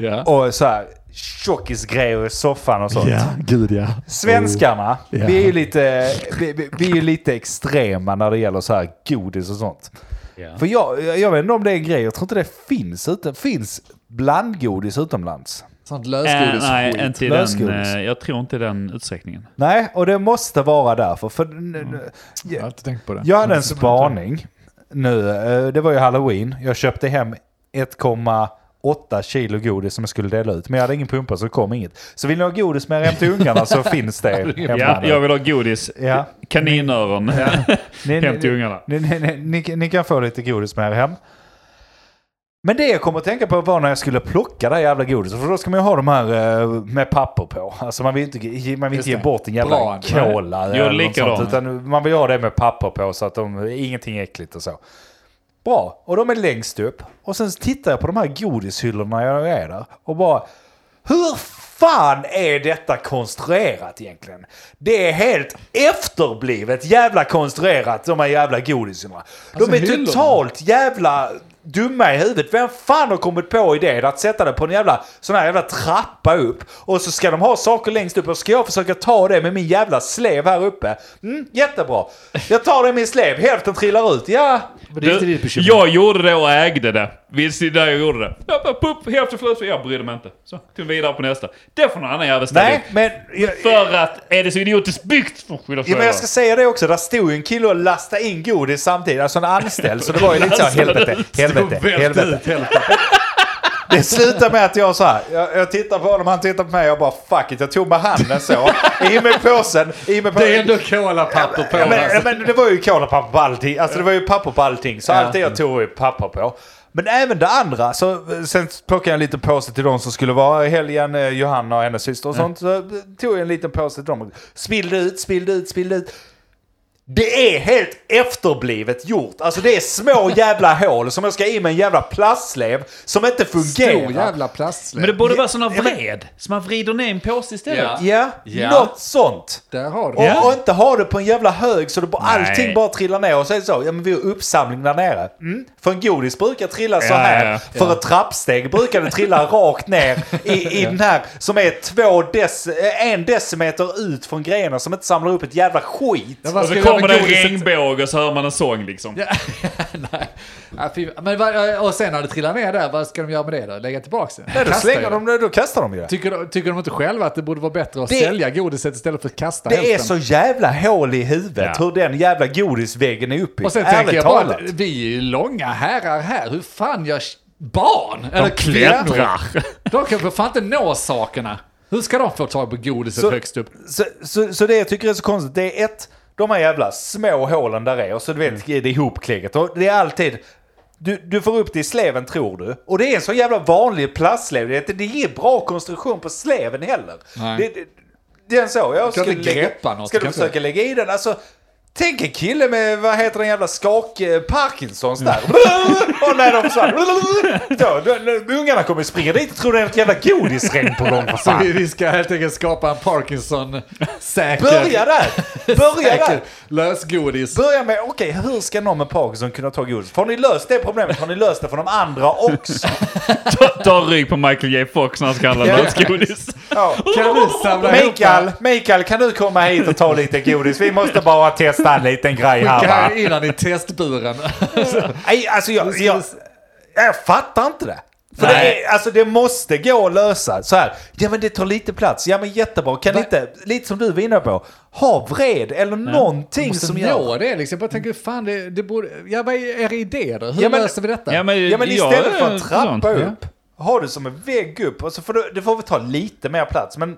Ja. och så här tjockisgrejer i soffan och sånt. gud ja. Svenskarna, Ja. vi är ju lite, vi, vi, är ju lite extrema när det gäller så här godis och sånt. Ja. För jag, jag vet inte om det är en grej, jag tror inte det finns, ute, finns blandgodis utomlands. Sånt äh, lösgodis nej, skit. inte den, Lösgodis. eh, jag tror inte i den utsträckningen. Nej, och det måste vara därför. För n- n- Jag har inte tänkt på det. jag hade en spaning nu, eh, det var ju halloween. Jag köpte hem 1,8 kilo godis som jag skulle dela ut. Men jag hade ingen pumpa så det kom inget. Så vill ni ha godis med hem till ungarna så [laughs] finns det. Ja, jag vill ha godis. Ja. Kaninöron. [laughs] Ni, Hem till ungarna. Ni, ni, ni, kan få lite godis med er hem. Men det jag kommer att tänka på var när jag skulle plocka det här jävla godiset. För då ska man ju ha de här eh, med papper på. Alltså man vill inte, man vill inte ge bort en jävla Bra, cola. något likadant. Utan man vill ha det med papper på så att de, ingenting är äckligt och så. Bra, och de är längst upp. Och sen tittar jag på de här godishyllorna jag är där. Och bara, hur fan är detta konstruerat egentligen? Det är helt efterblivet jävla konstruerat de här jävla godishyllorna. Alltså, de är hyllorna? totalt jävla dumma i huvudet. Vem fan har kommit på idén att sätta det på en jävla sån här jävla trappa upp och så ska de ha saker längst upp och ska jag försöka ta det med min jävla slev här uppe. Mm, jättebra. Jag tar det med min slev, hälften trillar ut. Ja, Du, jag gjorde det och ägde det. Visst är det där jag gjorde det. Jag bara, pupp, hälften flöt, jag brydde mig inte. Så, tog vidare på nästa. Det får någon annan jävel ställa nej, men... Jag, För att är det så idiotiskt byggt får skylla sig Ja, men jag ska säga det också, där stod ju en kille och lastade in godis samtidigt, alltså en anställd. Så det var ju lite så här, helvete, helvete, helvete. [laughs] Det slutade med att jag så här, jag, jag tittar på honom, han tittar på mig, jag bara fuck it, jag tog med handen så. I med påsen, i med påsen. Det är ändå colapapper på. Ja, men, alltså. men det var ju kolapapper på allting. Alltså det var ju papper på allting. Så allt det jag tog var ju papper på. Men även det andra. Så, sen plockade jag en liten påse till de som skulle vara helgen. eh, Johanna och hennes syster och sånt. Så tog jag en liten påse till dem. Spillde ut, spillde ut, spillde ut. Det är helt efterblivet gjort. Alltså det är små [laughs] jävla hål som jag ska in med en jävla plastslev som inte fungerar. Stor jävla plastsläp. Men det borde vara såna Ja, men- vred. Så man vrider ner en påse istället. Ja. Ja, Ja. något sånt. Där har du Och, och inte ha det på en jävla hög så det bara, allting bara trillar ner. Och så är det så, ja men vi har uppsamling där nere. Mm. För en godis brukar trilla så Ja, här. ja, För ett trappsteg brukar det trilla [laughs] rakt ner i, i den här som är två dec, eh, en decimeter ut från grejerna som inte samlar upp ett jävla skit. Ja, så jag det en regnbåge och så hör man en sång liksom. Ja, [laughs] nej. Ja, men, och sen när det trillar ner där, vad ska de göra med det då? Lägga tillbaka det? Nej, då, Kasta slänger det? de, det, då kastar de ju det. Tycker, de- tycker de inte själva att det borde vara bättre att Det- sälja godiset istället för att kasta Det är hälften? så jävla hål i huvudet Ja. hur den jävla godisväggen är uppbyggd. Och sen tänker jag bara, talat. att vi är ju långa herrar här, hur fan gör barn? Eller klättrar. De kan för fan inte nå sakerna. Hur ska de få tag på godiset Så- högst upp? Så, så, så det jag tycker är så konstigt, det är ett, de här jävla små hålen där är och så du vet, det är ihopkläggat. Och det är alltid, du, du får upp det i sleven tror du. Och det är en så jävla vanlig plastslev. Det är, ingen bra konstruktion på sleven heller. Nej. Det, det, det är en så, jag inte lägga, kan försöka lägga i den? Alltså, Tänk en kille med, vad heter den jävla skak... eh, Parkinsons där. [laughs] och när de försvann. Så, [laughs] då, då, ungarna kommer springa dit och tror det är ett jävla godisregn på gång för Så fan. vi, [laughs] vi ska helt enkelt skapa en Parkinson-säker Börja där! Börja där! lösgodis. Börja med, okej, hur ska någon med Parkinson kunna ta godis? Har ni löst det problemet? Har ni löst det för de andra också? Ta, ta rygg på Michael J Fox när han ska handla lösgodis. Ja. Kan du samla ihop Mikael, Mikael, kan du komma hit och ta lite godis? Vi måste bara testa en liten grej här va? Skicka in han i testburen. [laughs] Nej, alltså jag, jag, jag fattar inte det. För det, är, alltså det måste gå att lösa. Så här, ja men det tar lite plats. Ja men jättebra. Kan inte, lite som du var inne på, ha vred eller någonting Måste som nå gör... det liksom. Jag bara tänker, fan det, det borde... Ja, vad är era idéer då? Hur Ja, men- löser vi detta? Ja, men, Ja men istället för är att trappa sånt. upp, ha det som en vägg upp. Och så får du, det får väl ta lite mer plats. Men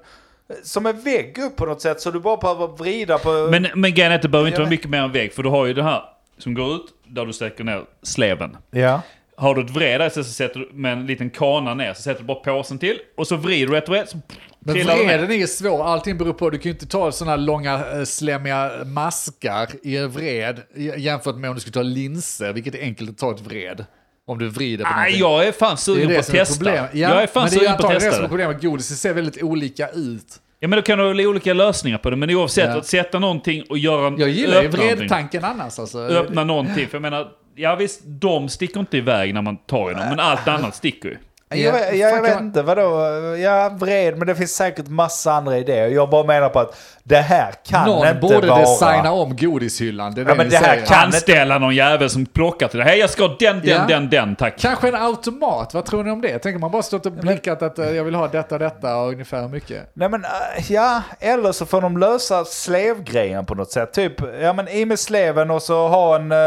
som en vägg upp på något sätt så du bara behöver vrida på... Men, men grejen är att det behöver inte vara mycket mer än vägg. För du har ju det här som går ut, där du sträcker ner sleven. Ja. Har du ett vred där så sätter du med en liten kana ner, så sätter du bara påsen till. Och så vrider du ett vred, så Men vreden är ju svår, allting beror på, du kan ju inte ta sådana långa eh, slemmiga maskar i en vred jämfört med om du skulle ta linser, vilket är enkelt att ta ett vred. Om du vrider på Nej, någonting. jag är fan det är sugen på det att är testa. problemet. Ja, jag är fan är sugen på att antagligen det testa som är det. problemet. Godis det ser väldigt olika ut. Ja men då kan du ha olika lösningar på det. Men oavsett, Ja. att sätta någonting och göra en... Jag gillar ju vredtanken annars alltså. Öppna någonting. För jag menar, ja visst, de sticker inte iväg när man tar i dem. Men allt annat sticker ju. Jag, vet- jag, jag vet man- inte, vadå? Jag vred, men det finns säkert massa andra idéer. Jag bara menar på att det här kan Någon inte borde vara... designa om godishyllan, det är det Ja, men ni det här säger. kan- Anställa någon jävel som plockar till det. Hej jag ska ha den, den, Ja. den, den, tack. Kanske en automat, vad tror ni om det? Tänker man bara stått och blinkat att eh, jag vill ha detta, detta och ungefär hur mycket? Nej men äh, ja, eller så får de lösa slevgrejen på något sätt. Typ, ja men i med sleven och så ha en, eh,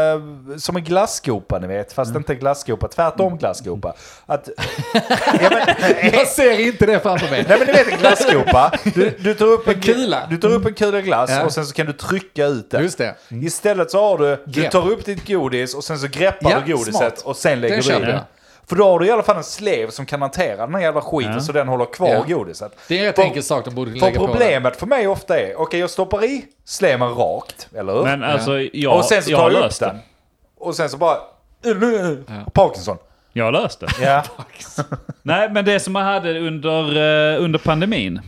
som en glasskopa ni vet. Fast Mm. inte glasskopa, tvärtom glasskopa. Att, [laughs] [laughs] ja, men, [laughs] Jag ser inte det framför mig. Nej men du vet en glasskopa. Du, du, tar upp en, En kula. Du tar upp en kula glass Ja. och sen så kan du trycka ut den. Just det. Istället så har du, du tar upp ditt godis och sen så greppar Ja, du godiset smart. och sen lägger Den du i det. jag. För då har du i alla fall en slev som kan hantera den här jävla skiten Ja. så den håller kvar Ja. godiset. Det är en rätt enkel sak de borde För lägga på. problemet för mig ofta är, okej jag stoppar i sleven rakt, eller hur? Men alltså, jag, och sen så jag tar har jag upp den. det. Och sen så bara... Parkinson. Jag har löst det. Ja. [laughs] Nej, men det som man hade under, eh, under pandemin.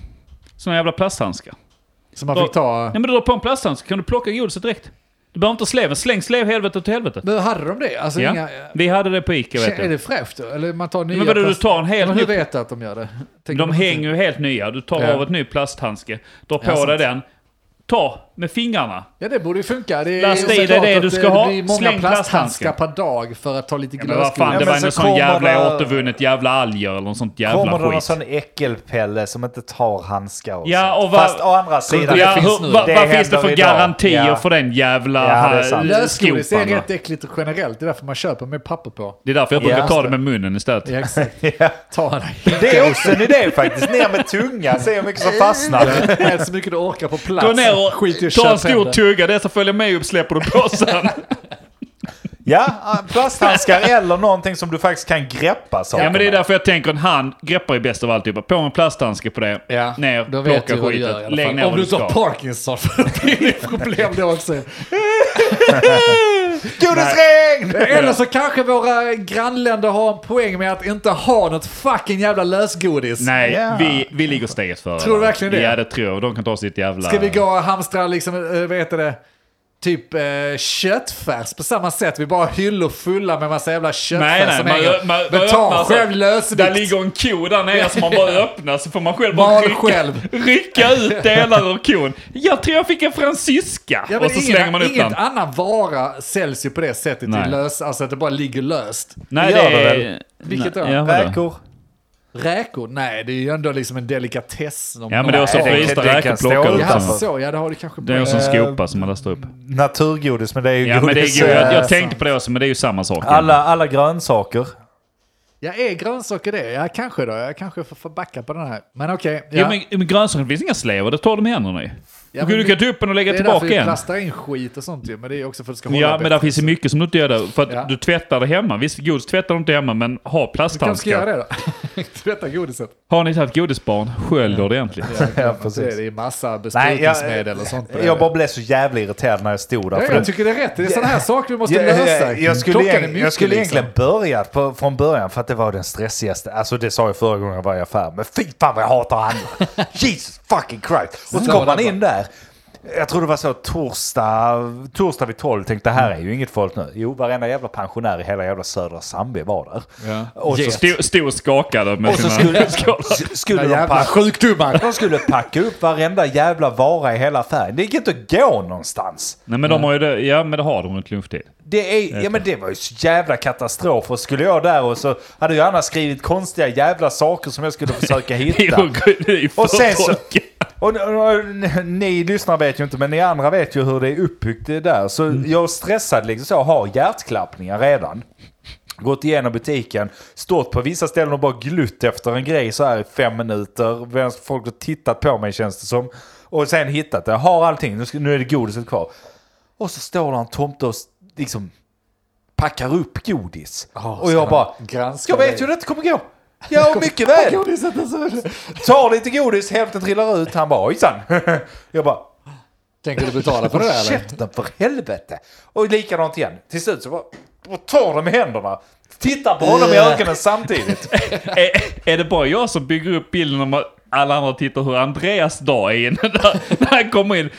Såna jävla plasthandskar. Så man fick ta... Nej men du drar på en plasthandske kan du plocka godiset direkt. Du behöver inte sleven. Släng slev helvete till helvete. Men hade de det? Alltså Ja, inga... vi hade det på Ica vet Är det fräscht då? Eller man tar nya Men vadå, du plast- tar en hel Men hur ny- vet du att de gör det? Tänker De hänger ju helt nya. Du tar Ja. av ett ny plasthandske, drar på Ja, sant. dig den. Ta med fingrarna. Ja det borde ju funka. Det är Lasta i dig det du ska ha. Det många Släng plasthandskar per dag för att ta lite Ja, men vad fan, glödskog. det men var så en sån kommer jävla det- återvunnet jävla alger eller något sånt jävla Kommer det någon skit. sån äckelpelle som inte tar handskar och Ja, och vad- Fast å andra sidan... Ja, finns hur, nu. vad, Det vad finns det för idag. garantier Ja. för den jävla Ja, det är ja, sant. Lösgodis är skopan? rätt äckligt generellt. Det är därför man köper med papper på. Det är därför jag brukar Ja. ta det med munnen istället. Ja, exakt. [laughs] Ja. Ta en Det är också en idé faktiskt. Ner med tunga, se hur mycket som fastnar. [laughs] Ät så mycket du orkar på plats. Gå ner och Skit i ta en stor det. tugga, det som följer med upp släpper du på sen. [laughs] Ja, plasthandskar eller någonting som du faktiskt kan greppa saker Ja men det är med. därför jag tänker en hand greppar ju bäst av alltihopa. På en plasthandske på det, Ja, ner, då vet plocka du gör i alla lägg fall. ner Om du ska. Parkinson, för [laughs] det är problem det också. [laughs] Godisregn! Eller så kanske våra grannländer har en poäng med att inte ha något fucking jävla lösgodis. Nej, Ja. vi, vi ligger steget före. Tror du verkligen det? Ja det tror jag. De kan ta sitt jävla... Ska vi gå och hamstra liksom, eh, vad heter det? Typ eh, köttfärs på samma sätt. Vi bara har hyllor fulla med massa jävla köttfärs Nej, nej, som man, hänger. man, man så- själv lösvikt. Där ligger en ko där nere som man bara [laughs] öppnar så får man själv bara rycka, själv. rycka ut [laughs] delar ur kon. Jag tror jag fick en fransyska. Ja, och så ingen, slänger man ingen den. annan vara säljs ju på det sättet. Lös, alltså att det bara ligger löst. Nej, Gör det det är... väl? Vilket Nej, då? Räkor. Räkor? Nej, det är ju ändå liksom en delikatess. De- Ja men det är också det- frysta det räkor. Ja, så. Ja, det har du kanske Det är också en Eh, skopa som man lastar upp. Naturgodis, men det är ju Ja men det godis. är god. Jag, eh, jag tänkte på det också men det är ju samma sak. alla, alla grönsaker. Ja, är grönsaker det? Ja, kanske då. Jag kanske får, backa på den här. Men okej. Ja. ja. men, men grönsaker finns inga slevar, det tar de med händerna i. Ja, du kan ta upp den och lägga det är tillbaka därför vi igen. plastar in skit och sånt ju. Men det är också för att det ska hålla Ja, men där finns ju mycket som du inte gör där. För att Ja. du tvättar det hemma. Visst, godis tvättar du inte hemma, men ha Du kanske ska plasthandskar. göra det då? [laughs] Tvätta godiset. Har ni haft godisbarn, skölj det ordentligt. Ja, precis. [laughs] precis. Det är massa besprutningsmedel och sånt. det. jag bara blev så jävla irriterad när jag stod där. Ja, för jag det- tycker det är rätt. Det är sådana här saker vi måste Jag, lösa. jag, jag skulle, Klockan är mycket, jag skulle liksom. egentligen börjat på, från början för att det var den stressigaste. Alltså det sa jag förra gången jag var i affär. Men fy fan vad jag hatar handla. [laughs] Jesus fucking Christ. Och så kom man in där. Jag tror det var så torsdag, torsdag vid 12 tänkte det här är ju inget folk nu. Jo, varenda jävla pensionär i hela jävla södra Sandby var där. Ja. Och så, Stod, stod och skakade med och så sina skulle, [laughs] skulle de Jävla sjukdomar. de skulle packa upp varenda jävla vara i hela affären. Det gick inte att gå någonstans. Nej men de har ju det, ja men det har de runt lunchtid. Det, är, ja, men det var ju så jävla katastrof. Och skulle jag där och så hade ju Anna skrivit konstiga jävla saker som jag skulle försöka [laughs] hitta. Och sen så-. Och, och, och ni lyssnare vet ju inte, men ni andra vet ju hur det är uppbyggt det där. Så Mm. jag är stressad liksom så, har hjärtklappningar redan. Gått igenom butiken, stått på vissa ställen och bara glutt efter en grej så här i fem minuter. Folk har tittat på mig känns det som. Och sen hittat det, har allting, nu, ska, nu är det godiset kvar. Och så står där en tomte och liksom packar upp godis. och jag bara, jag vet dig. ju hur det kommer gå. [laughs] Ja, mycket väl. Tar lite godis, hälften trillar ut. Han bara ojsan. [laughs] Jag bara, Tänker du betala för det där eller? käften för helvete. Och likadant igen. Till slut så bara, tar de i händerna. Tittar på honom i ögonen samtidigt. är, [laughs] är det bara jag som bygger upp bilden om att alla andra tittar hur Andreas dag är inne [laughs] där, när han kommer in?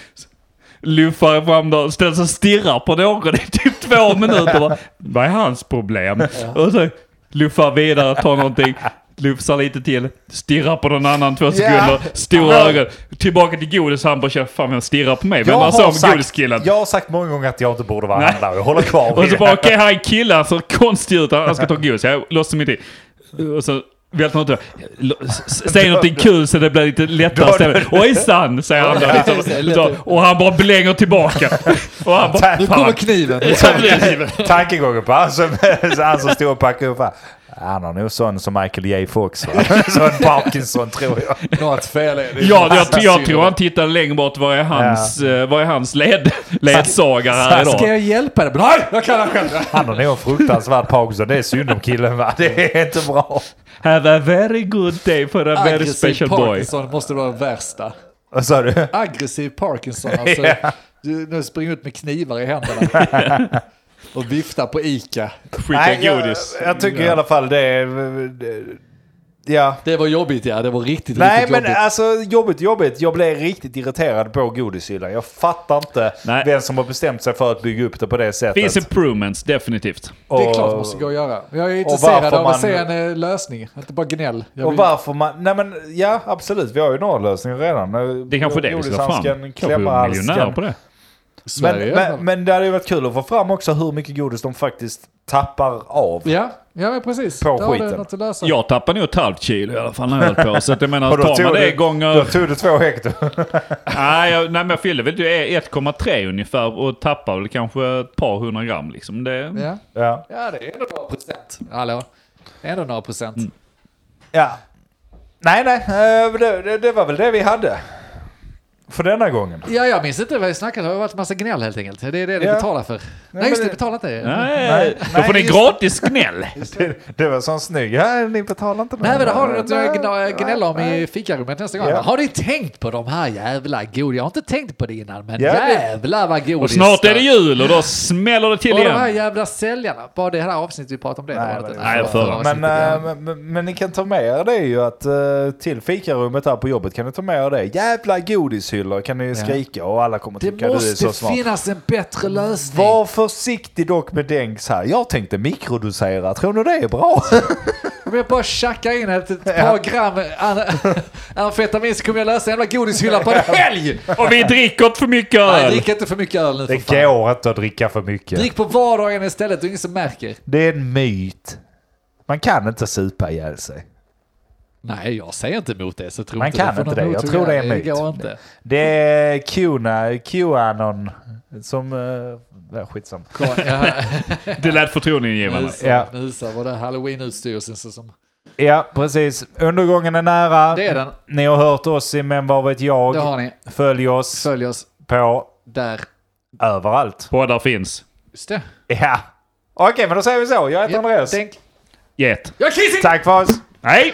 Luffar fram där och ställer sig och stirrar på någon i typ två minuter. Bara, Vad är hans problem? Och så luffar vidare, tar någonting. Lufsar lite till, stirrar på någon annan två sekunder, stora Ja. ögon. Tillbaka till godis, han bara känner fan vem stirrar på mig? Vem har, om sagt, godiskillen? jag har sagt många gånger att jag inte borde vara Nej. handlare. Jag håller kvar Och så bara, okej, här är en kille, han ser konstig ut, han ska ta godis. Jag låtsas mig till. Och så välter han ut Säg någonting kul så det blir lite lättare stämning. Ojsan, säger han då. Liksom, och han bara blänger tillbaka. Och han bara, Nu kommer kniven. Tankegången på han som, [laughs] han som stod och packade upp här. Han har nog sån som Michael J Fox va? [laughs] Sån Parkinson tror jag. Något fel är det. Ja, jag, jag tror han tittar längre bort. Vad är hans, eh, vad är hans led, ledsagare här Ska idag? jag hjälpa dig? Nej, jag kan han själv. Han har nog en fruktansvärd Parkinson. Det är synd om killen va? Det är inte bra. Have a very good day for a very Aggressiv special boy. Parkinson måste vara det värsta. Vad sa du? Aggressiv Parkinson alltså. [laughs] Ja. Du, nu springer ut med knivar i händerna. [laughs] Och viftar på Ica. Skicka godis. Jag, jag tycker i alla fall det är... det- Ja. Det var jobbigt ja, det var riktigt, Nej riktigt men jobbigt. alltså jobbigt jobbigt. Jag blev riktigt irriterad på godishyllan. Jag fattar inte Nej. vem som har bestämt sig för att bygga upp det på det sättet. Finns improvements, definitivt. det är klart det måste gå att göra. Jag är varför intresserad av man- att se en eh, lösning, inte bara gnäll. Jag Och vill- varför man... Nej men ja absolut, vi har ju några lösningar redan. Det är kanske det vi ska få fram. Godishandsken, Kanske miljonärer klämmarhandsken. på det. Sverige. Men, men, men det hade ju varit kul att få fram också hur mycket godis de faktiskt tappar av. Ja, ja men precis. På Där skiten. något att lösa. Jag tappar nog ett halvt kilo i alla fall när jag höll på. Så att jag menar, [laughs] då tar man det du- Då gånger... tog du två hektar. [laughs] Nej, jag, nej, men jag fyllde väl typ 1,3 ungefär och tappar väl kanske ett par hundra gram liksom. Det, Ja. Ja. ja, det är ändå några procent. Hallå? Ändå några procent. Mm. ja. Nej nej, eh, det, det, det var väl det vi hade. För denna gången. Ja, jag minns inte vad vi snackade om. Det har varit massa gnäll helt enkelt. Det är det ni Ja. betalar för. Nej, men just det, det- betalar inte. nej, Nej, då får nej, ni gratis gnäll. [laughs] Det, det var sån snygg. Ja, ni betalar inte Nej, men det har du något Nej, att nej, gnälla om nej. i fikarummet nästa gång. Ja. Har ni tänkt på de här jävla godis? Jag har inte tänkt på det innan, men Ja, jävlar vad godis. Och snart är det jul och då smäller det till Och de här igen. jävla säljarna. Bara det här avsnittet vi pratade om det. Nej, det var men- det Nej, förra Men, eh, men, men, men ni kan ta med er det ju att eh, till fikarummet här på jobbet kan ni ta med er det. Jävla godishyllor kan ni skrika och alla kommer tycka det du är måste så smart. finnas en bättre lösning. Var försiktig dock med dängs här. Jag tänkte mikrodosera. Tror ni det är bra? [laughs] Om jag bara tjackar in ett, ett par gram [laughs] amfetamin så kommer jag lösa en jävla godishylla på en helg! Och vi dricker inte för mycket Nej, öl. drick inte för mycket öl nu för Det fan. går inte att dricka för mycket. Drick på vardagen istället, det är ingen som märker. Det är en myt. Man kan inte supa ihjäl sig. Nej, jag säger inte emot det. Så tro Man inte kan får inte det. Jag tror det är myt. Det inte. Det är Qna, Qanon som... Ja, skitsam. [laughs] Ja, Det lät förtroendeingivande. nu så, Ja. var det halloween-utstyrelsen som... Ja, precis. Undergången är nära. Det är den. Ni har hört oss i Men vad vet jag. Det har ni. Följ oss Följ oss på där. överallt. Poddar finns. Just det. Ja. Okej, men då säger vi så. Jag heter Andreas. Tänk. Get. Jag Kissing! Tack för oss. Hej!